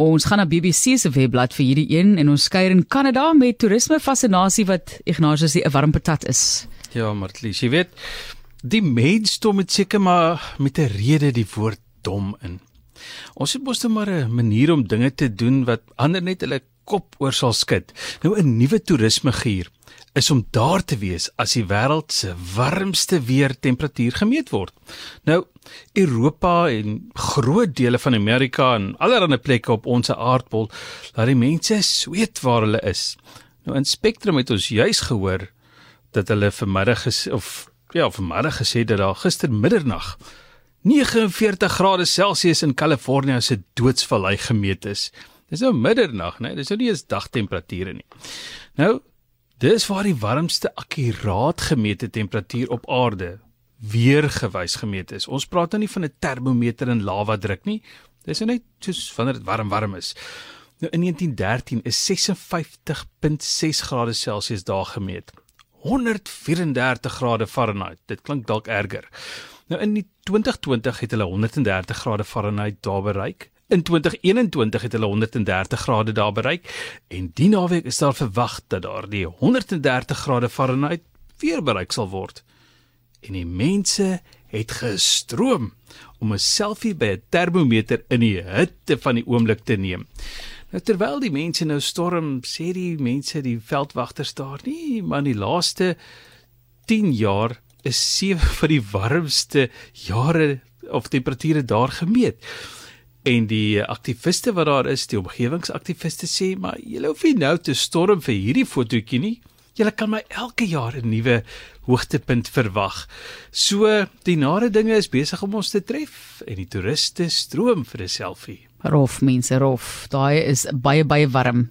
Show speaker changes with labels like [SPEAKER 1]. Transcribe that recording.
[SPEAKER 1] Ons gaan na BBC se webblad vir hierdie een en ons kuier in Kanada met toerisme fascinasie wat Ignatius die 'n warm patat is.
[SPEAKER 2] Ja, Martlies, jy weet, die mens stom met seker maar met 'n rede die woord dom in. Ons het mos net maar 'n manier om dinge te doen wat ander net hulle kop oor sal skud. Nou 'n nuwe toerisme gier is om daar te wees as die wêreld se warmste weer temperatuur gemeet word. Nou Europa en groot dele van Amerika en allerlei plekke op ons aardbol laat die mense sweet waar hulle is. Nou in Spectrum het ons juis gehoor dat hulle vanmiddag of ja, vanmiddag gesê dat daar gister middernag 49 grade Celsius in Kalifornië se doodsvallei gemeet is. Dis nou middernag, né? Dis nou nie eens dagtemperature nie. Nou, dis waar die warmste akkuraat gemete temperatuur op aarde weergewys gemeet is. Ons praat nou nie van 'n termometer in lava druk nie. Dis net soos wanneer dit warm warm is. Nou in 1913 is 56.6 grade Celsius daar gemeet. 134 grade Fahrenheit. Dit klink dalk erger. Nou in 2020 het hulle 130 grade Fahrenheit daar bereik. In 2021 het hulle 130 grade daar bereik en die naweek is daar verwag dat daar die 130 grade Fahrenheit weer bereik sal word. En die mense het gestroom om 'n selfie by 'n termometer in die hitte van die oomblik te neem. Nou terwyl die mense nou storm, sê die mense die veldwagters daar nie, maar die laaste 10 jaar is sewe van die warmste jare of temperature daar gemeet. En die aktiviste wat daar is, die omgewingsaktiviste sê, maar julle hoef nie nou te storm vir hierdie fotootjie nie. Julle kan my elke jaar 'n nuwe hoogtepunt verwag. So die nare dinge is besig om ons te tref en die toeriste stroom vir 'n selfie.
[SPEAKER 1] Rof mense, rof. Daai is baie baie warm.